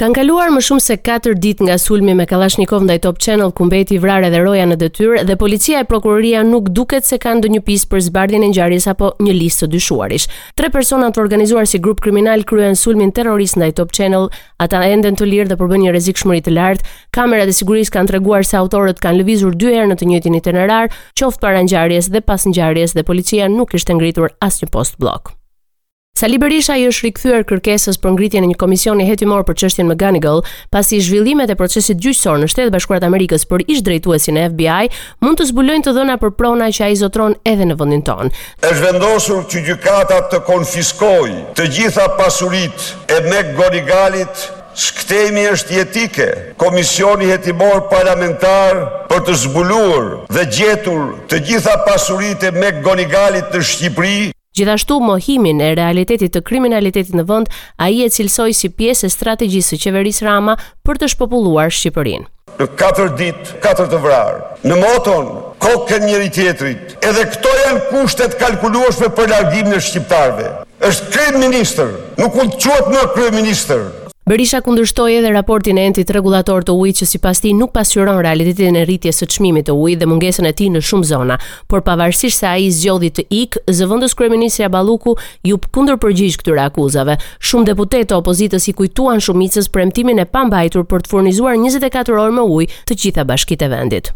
Kanë kaluar më shumë se 4 ditë nga sulmi me Kalashnikov ndaj Top Channel ku mbeti i vrarë edhe roja në detyrë dhe policia e prokuroria nuk duket se kanë ndonjë pistë për zbardhjen e ngjarjes apo një listë të dyshuarish. Tre persona të organizuar si grup kriminal kryen sulmin terrorist ndaj Top Channel Ata enden të lirë dhe përbëjnë një rrezikshmëri të lartë. Kamerat e sigurisë kanë treguar se autorët kanë lëvizur dy herë në të njëjtin itinerar, qoftë para ngjarjes dhe pas ngjarjes dhe policia nuk kishte ngritur asnjë postbllok. Sali Berisha i është rikthyer kërkesës për ngritjen e një komisioni hetimor për çështjen McGonigal, pasi zhvillimet e procesit gjyqësor në Shtetet e Bashkuara të Amerikës për ish-drejtuesin e FBI mund të zbulojnë të dhëna për prona që ai zotëron edhe në vendin tonë. Është vendosur që gjykata të konfiskojë të gjitha pasuritë e McGonigalit. Së këtejmi është jetike, Komisioni Hetimor Parlamentar për të zbuluar dhe gjetur të gjitha pasuritë e McGonigalit në Shqipëri, Gjithashtu, mohimin e realitetit të kriminalitetit në vend, ai e cilësoi si pjesë e strategjisë së qeverisë Rama për të shpopulluar Shqipërinë. Në katër ditë, katër të vrarë. Në moton, kokën njëri-tjetrit. Edhe këto janë kushte të kalkulueshme për largimin e shqiptarëve. Është krimministër, nuk mund të quhet më kryeministër. Berisha kundërshtoi edhe raportin e Entit Rregullator të Ujit që sipas tij nuk pasqyron realitetin e rritjes së çmimit të ujit dhe mungesën e tij në shumë zona. Por pavarësisht se ai zgjodhi të ikë, zëvendëskryeministrja Balluku iu kundërpërgjigj këtyre akuzave. Shumë deputetë të opozitës i kujtuan shumicës premtimin e pambajtur për të furnizuar njëzet e katër orë me ujë të gjitha bashkitë e vendit.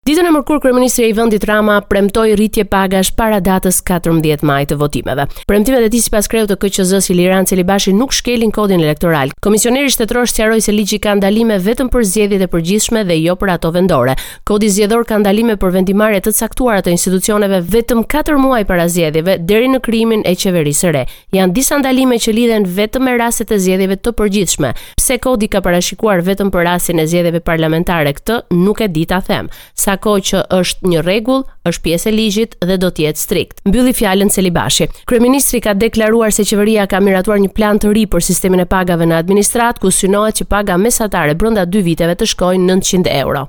Ditën e mërkurë kryeministri i vendit Rama premtoi rritje pagash para datës 14 maj të votimeve. Premtimet e tij sipas kreut të KQZ-së Ilirjan Celibashi nuk shkelin kodin elektoral. Komisioneri shtetëror sqaroi se ligji ka ndalime vetëm për zgjedhjet e përgjithshme dhe jo për ato vendore. Kodi zgjedhor ka ndalime për vendimarrje të caktuara të institucioneve vetëm 4 muaj para zgjedhjeve deri në krijimin e qeverisë së re. Janë disa ndalime që lidhen vetëm me rastet e zgjedhjeve të përgjithshme. Pse Kodi ka parashikuar vetëm për rastin e zgjedhjeve parlamentare këtë, nuk e di ta them. Sa kohë që është një rregull, është pjesë e ligjit dhe do të jetë strikt. mbylli fjalën Celibashi. Kryeministri ka deklaruar se qeveria ka miratuar një plan të ri për sistemin e pagave në administratë, ku synohet që paga mesatare brenda dy viteve të shkojë 900 euro.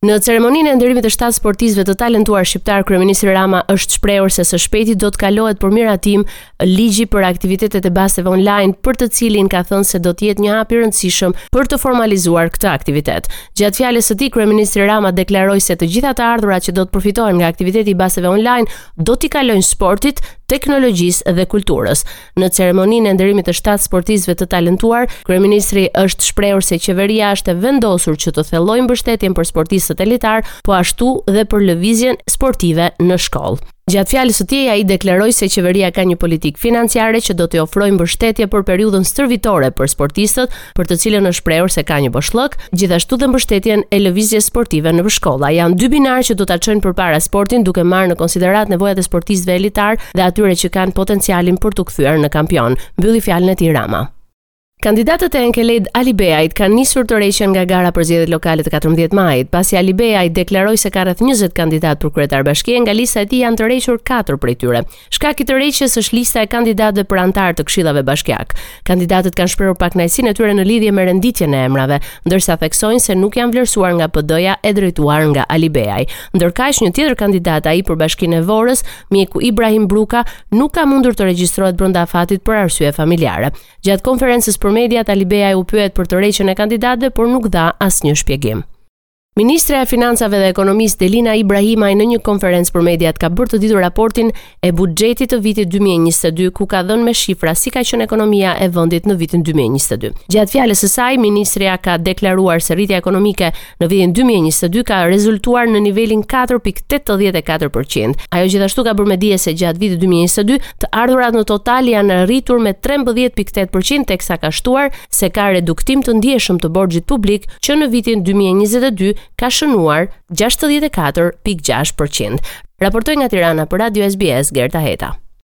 Në ceremoninë e nderimit të shtatë sportistëve të talentuar shqiptarë, kryeministri Rama është shprehur se së shpejti do të kalohet për miratim Ligji për aktivitetet e basteve online, për të cilin ka thënë se do të jetë një hap i rëndësishëm për të formalizuar këtë aktivitet. Gjatë fjalës së tij, kryeministri Rama deklaroi se të gjitha të ardhurat që do të përfitohen nga aktiviteti i basteve online do t'i kalojnë sportit, teknologjisë dhe kulturës. Në ceremoninë e nderimit të shtatë sportistëve të talentuar, kryeministri është shprehur se qeveria është e vendosur që të thellojë mbështetjen për sportistët elitar, po ashtu dhe për lëvizjen sportive në shkollë. Gjatë fjalës së tij ai deklaroi se qeveria ka një politikë financiare që do t'i ofrojë mbështetje për periudhën stërvitore për sportistët, për të cilën është shprehur se ka një boshllëk, gjithashtu dhe mbështetjen e lëvizjes sportive në shkolla. Janë dy binarë që do ta çojnë përpara sportin duke marrë në konsideratë nevojat e sportistëve elitar dhe atyre që kanë potencialin për t'u kthyer në kampionë, mbylli fjalën e tij Rama. Kandidatët e Enkelejd Alibeajt kanë nisur tërhiqen nga gara për zgjedhjet lokale të 14 majit, pasi Alibeaj deklaroi se ka rreth 20 kandidatë për kryetar bashkie, nga lista e tij janë tërhequr 4 prej tyre. Shkak i tërheqjes është lista e kandidatëve për anëtarë të këshillave bashkiakë. Kandidatët kanë shprehur pakënaqësinë e tyre në lidhje me renditjen e emrave, ndërsa theksojnë se nuk janë vlerësuar nga PD-ja e drejtuar nga Alibeaj. Ndërkaq një tjetër kandidat, ai për bashkinë e Vorës, mjeku Ibrahim Bruka, nuk ka mundur të regjistrohet brenda afatit për arsye familjare. Gjatë konferencës për mediat, Alibeaj u pyet për tërheqjen e kandidatëve, por nuk dha asnjë shpjegim. Ministrja e Financave dhe Ekonomisë Delina Ibrahimaj në një konferencë për mediat ka bërë të ditur raportin e buxhetit të vitit 2022 ku ka dhënë me shifra si ka qenë ekonomia e vendit në vitin 2022. Gjatë fjalës së saj, ministrja ka deklaruar se rritja ekonomike në vitin 2022 ka rezultuar në nivelin 4.84%. Ajo gjithashtu ka bërë me dije se gjatë vitit 2022 të ardhurat në total janë rritur me 13.8%, teksa ka shtuar se ka reduktim të ndjeshëm të borxhit publik që në vitin 2022 ka shënuar 64.6%. Raportoi nga Tirana për Radio SBS Gerta Heta.